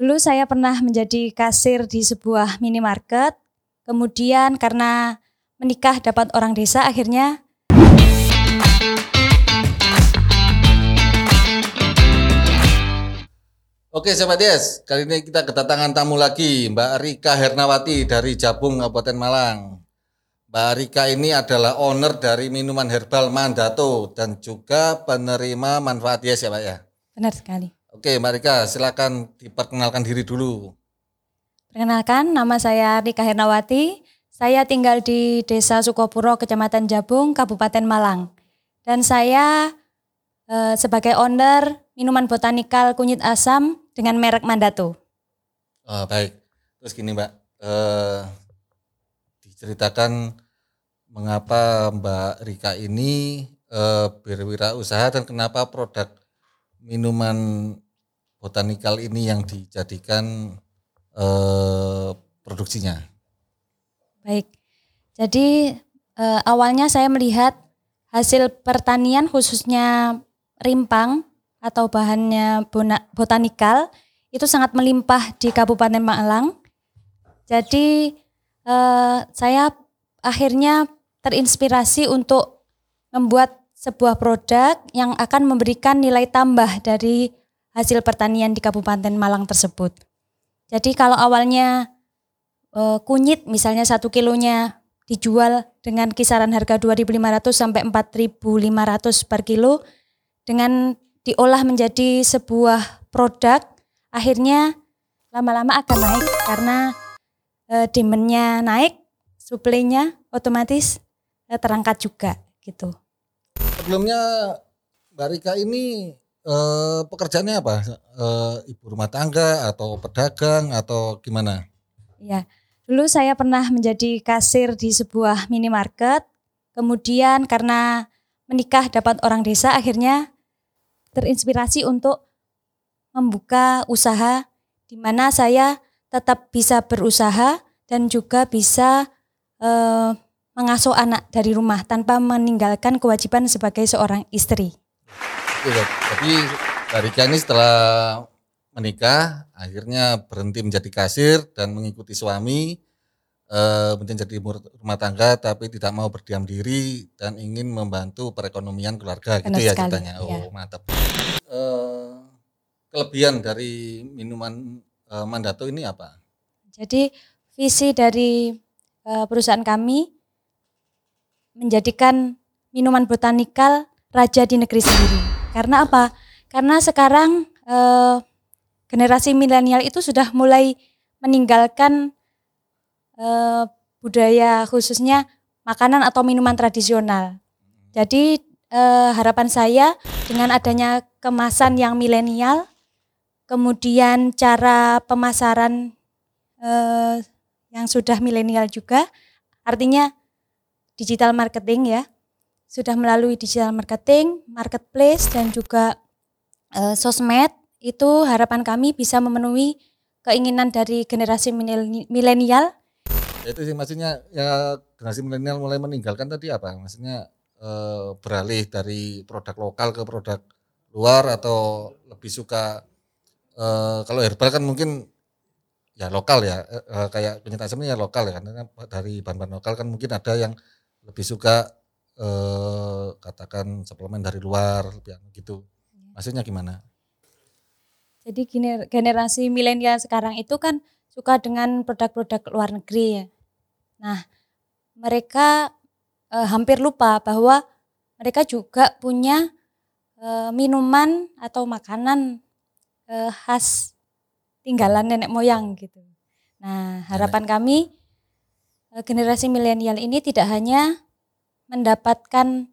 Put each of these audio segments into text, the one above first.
Dulu saya pernah menjadi kasir di sebuah minimarket. Kemudian karena menikah dapat orang desa akhirnya Oke sahabat Des, kali ini kita kedatangan tamu lagi Mbak Rika Hernawati dari Jabung Kabupaten Malang. Mbak Rika ini adalah owner dari minuman herbal Mandato dan juga penerima manfaat yes ya Pak ya. benar sekali. Oke Mbak Rika silakan diperkenalkan diri dulu. Perkenalkan, nama saya Rika Hernawati. Saya tinggal di Desa Sukopuro, Kecamatan Jabung, Kabupaten Malang. Dan saya eh, sebagai owner minuman botanikal kunyit asam dengan merek Mandato. Oh, baik, terus gini Mbak, eh, diceritakan mengapa Mbak Rika ini eh, berwirausaha dan kenapa produk minuman botanikal ini yang dijadikan eh, produksinya. Baik, jadi eh, awalnya saya melihat hasil pertanian khususnya rimpang atau bahannya botanikal itu sangat melimpah di Kabupaten Malang. Jadi eh, saya akhirnya terinspirasi untuk membuat sebuah produk yang akan memberikan nilai tambah dari hasil pertanian di Kabupaten Malang tersebut. Jadi kalau awalnya eh, kunyit misalnya satu kilonya dijual dengan kisaran harga 2.500 sampai 4.500 per kilo dengan diolah menjadi sebuah produk akhirnya lama-lama akan naik karena eh, demand-nya naik, supply-nya otomatis eh, terangkat juga gitu. Sebelumnya Mbak Rika ini eh, pekerjaannya apa? Eh, ibu rumah tangga atau pedagang atau gimana? Ya, dulu saya pernah menjadi kasir di sebuah minimarket. Kemudian karena menikah dapat orang desa, akhirnya terinspirasi untuk membuka usaha di mana saya tetap bisa berusaha dan juga bisa eh, mengasuh anak dari rumah tanpa meninggalkan kewajiban sebagai seorang istri. Dok. Jadi Mbak Rika ini setelah menikah akhirnya berhenti menjadi kasir dan mengikuti suami eh, menjadi rumah tangga tapi tidak mau berdiam diri dan ingin membantu perekonomian keluarga Benar gitu ya sekali, ceritanya. Oh, iya. mantap. Eh, kelebihan dari minuman eh, Mandato ini apa? Jadi visi dari eh, perusahaan kami menjadikan minuman botanikal raja di negeri sendiri. Karena apa? Karena sekarang eh, generasi milenial itu sudah mulai meninggalkan eh, budaya khususnya makanan atau minuman tradisional. Jadi eh, harapan saya dengan adanya kemasan yang milenial, kemudian cara pemasaran eh, yang sudah milenial juga, artinya digital marketing ya, sudah melalui digital marketing, marketplace dan juga eh, sosmed itu harapan kami bisa memenuhi keinginan dari generasi mileni- milenial Itu sih maksudnya ya generasi milenial mulai meninggalkan tadi apa? Maksudnya eh, beralih dari produk lokal ke produk luar atau lebih suka eh, kalau herbal kan mungkin ya lokal ya eh, kayak ini ya lokal ya karena dari bahan-bahan lokal kan mungkin ada yang lebih suka eh, katakan suplemen dari luar anu gitu. Maksudnya gimana? Jadi gener- generasi milenial sekarang itu kan suka dengan produk-produk luar negeri ya. Nah, mereka eh, hampir lupa bahwa mereka juga punya eh, minuman atau makanan eh, khas tinggalan nenek moyang gitu. Nah, harapan kami eh, generasi milenial ini tidak hanya mendapatkan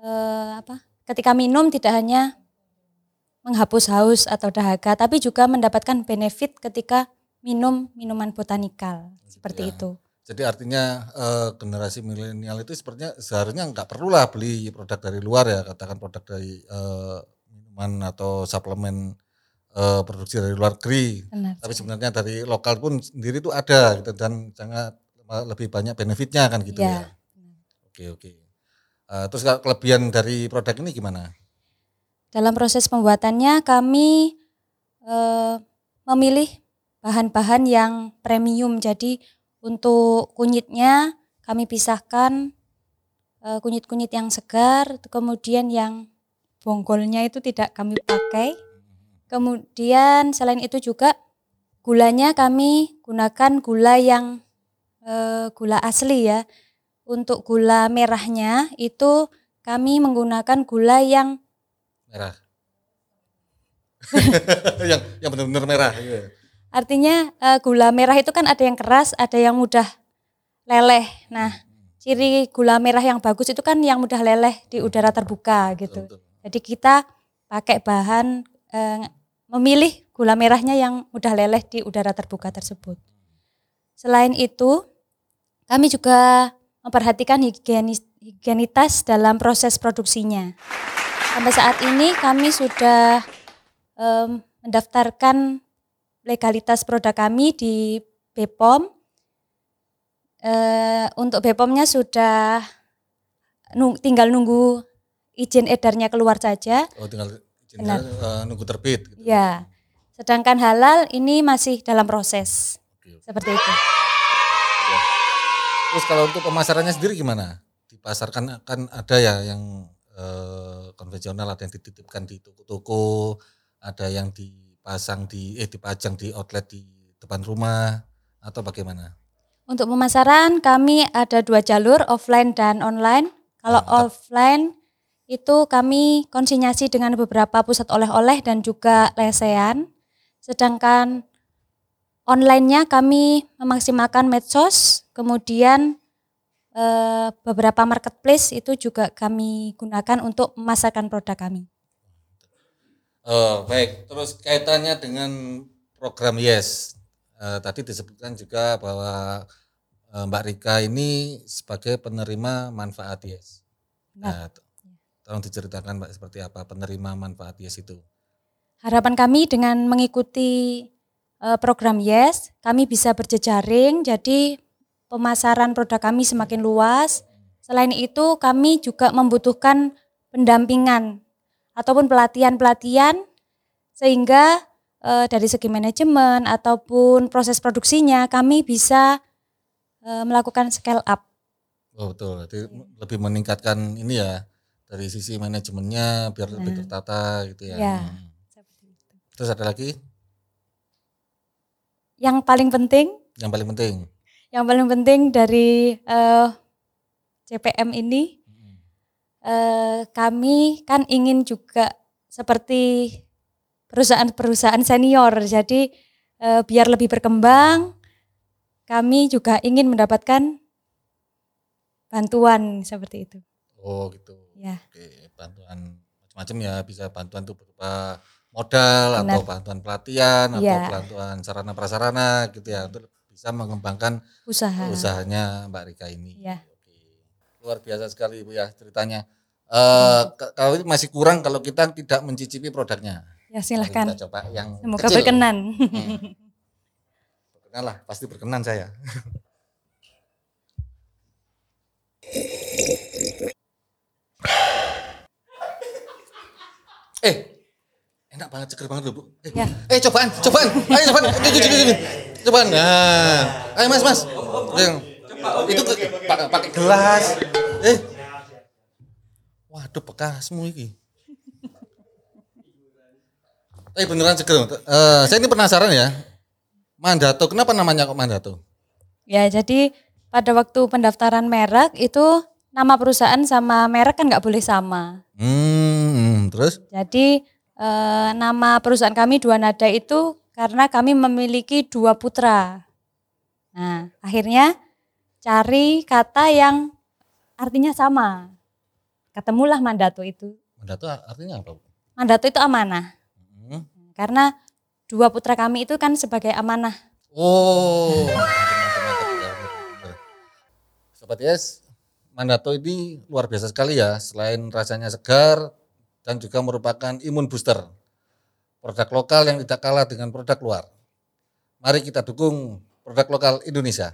eh, apa? Ketika minum tidak hanya menghapus haus atau dahaga, tapi juga mendapatkan benefit ketika minum minuman botanikal seperti Ya. itu. Jadi artinya eh, generasi milenial itu sepertinya seharusnya nggak perlulah beli produk dari luar ya, katakan produk dari eh, minuman atau suplemen eh, produksi dari luar negeri. Benar. Tapi sebenarnya dari lokal pun sendiri itu ada gitu dan sangat eh, lebih banyak benefitnya kan gitu Iya. ya. Oke oke. Eh, terus kelebihan dari produk ini gimana? Dalam proses pembuatannya kami eh, memilih bahan-bahan yang premium. Jadi untuk kunyitnya kami pisahkan eh, kunyit-kunyit yang segar, kemudian yang bonggolnya itu tidak kami pakai. Kemudian selain itu juga gulanya kami gunakan gula yang eh, gula asli ya. Untuk gula merahnya itu kami menggunakan gula yang Merah. yang yang benar-benar merah. Iya. artinya eh, gula merah itu kan ada yang keras, ada yang mudah leleh. Nah, ciri gula merah yang bagus itu kan yang mudah leleh di udara terbuka gitu. Betul, betul. Jadi kita pakai bahan eh, memilih gula merahnya yang mudah leleh di udara terbuka tersebut. Selain itu, kami juga memperhatikan higienis, higienitas dalam proses produksinya. Sampai saat ini kami sudah em, mendaftarkan legalitas produk kami di BPOM. Eh, untuk BPOM-nya sudah nung- tinggal nunggu izin edarnya keluar saja. Oh tinggal izinnya, eh, nunggu terbit. Gitu. Ya. Sedangkan halal ini masih dalam proses. Oke. Seperti itu. Terus kalau untuk pemasarannya sendiri gimana? Di pasar kan kan ada ya yang eh, konvensional, ada yang dititipkan di toko-toko, ada yang dipasang di eh dipajang di outlet di depan rumah atau bagaimana? Untuk pemasaran kami ada dua jalur offline dan online. Kalau Mantap. offline itu kami konsinyasi dengan beberapa pusat oleh-oleh dan juga lesehan. Sedangkan online-nya kami memaksimalkan medsos, kemudian eh, beberapa marketplace itu juga kami gunakan untuk memasarkan produk kami. Oh, baik. Terus kaitannya dengan program Yes. Eh, tadi disebutkan juga bahwa eh, Mbak Rika ini sebagai penerima manfaat Yes. Nah, tolong diceritakan Mbak seperti apa penerima manfaat Yes itu. Harapan kami dengan mengikuti eh, program Yes, kami bisa berjejaring, jadi pemasaran produk kami semakin luas. Selain itu, kami juga membutuhkan pendampingan ataupun pelatihan-pelatihan sehingga eh, dari segi manajemen ataupun proses produksinya kami bisa eh, melakukan scale up. Oh, betul. Jadi lebih meningkatkan ini ya dari sisi manajemennya biar lebih Nah. tertata gitu ya. Ya. Hmm. Terus ada lagi Yang paling penting yang paling penting. Yang paling penting dari eh, CPM ini eh, kami kan ingin juga seperti perusahaan-perusahaan senior jadi eh, biar lebih berkembang kami juga ingin mendapatkan bantuan seperti itu Oh, gitu. ya Oke, bantuan macam-macam ya bisa bantuan itu berupa modal atau Benar. bantuan pelatihan atau Iya. bantuan sarana prasarana gitu ya untuk bisa mengembangkan usaha usahanya Mbak Rika ini. Iya. Oke. Luar biasa sekali Ibu ya ceritanya. K- kalau ini masih kurang kalau kita tidak mencicipi produknya. ya Mari silahkan Kita coba yang semoga kecil. berkenan Hmm. Berkenan lah, pasti berkenan saya. eh, enak banget seger banget loh bu. Eh, Ya. eh cobaan, cobaan, ayo cobaan, ini gini, gini, gini. Cobaan. Nah, ayo mas, mas. Yang, itu pakai gelas. Eh, waduh bekasmu ini. Eh beneran seger. Eh, saya ini penasaran ya. Mandato, kenapa namanya kok Mandato? ya jadi pada waktu pendaftaran merek itu nama perusahaan sama merek kan nggak boleh sama Hmm, terus? Jadi eh, nama perusahaan kami Dua Nada itu karena kami memiliki dua putra. Nah, akhirnya cari kata yang artinya sama. Ketemulah mandato itu. Mandato artinya apa? Mandato itu amanah. Hmm. Karena dua putra kami itu kan sebagai amanah. Oh. Sobat Yes, Mandato ini luar biasa sekali ya. Selain rasanya segar dan juga merupakan imun booster. Produk lokal yang tidak kalah dengan produk luar. Mari kita dukung produk lokal Indonesia.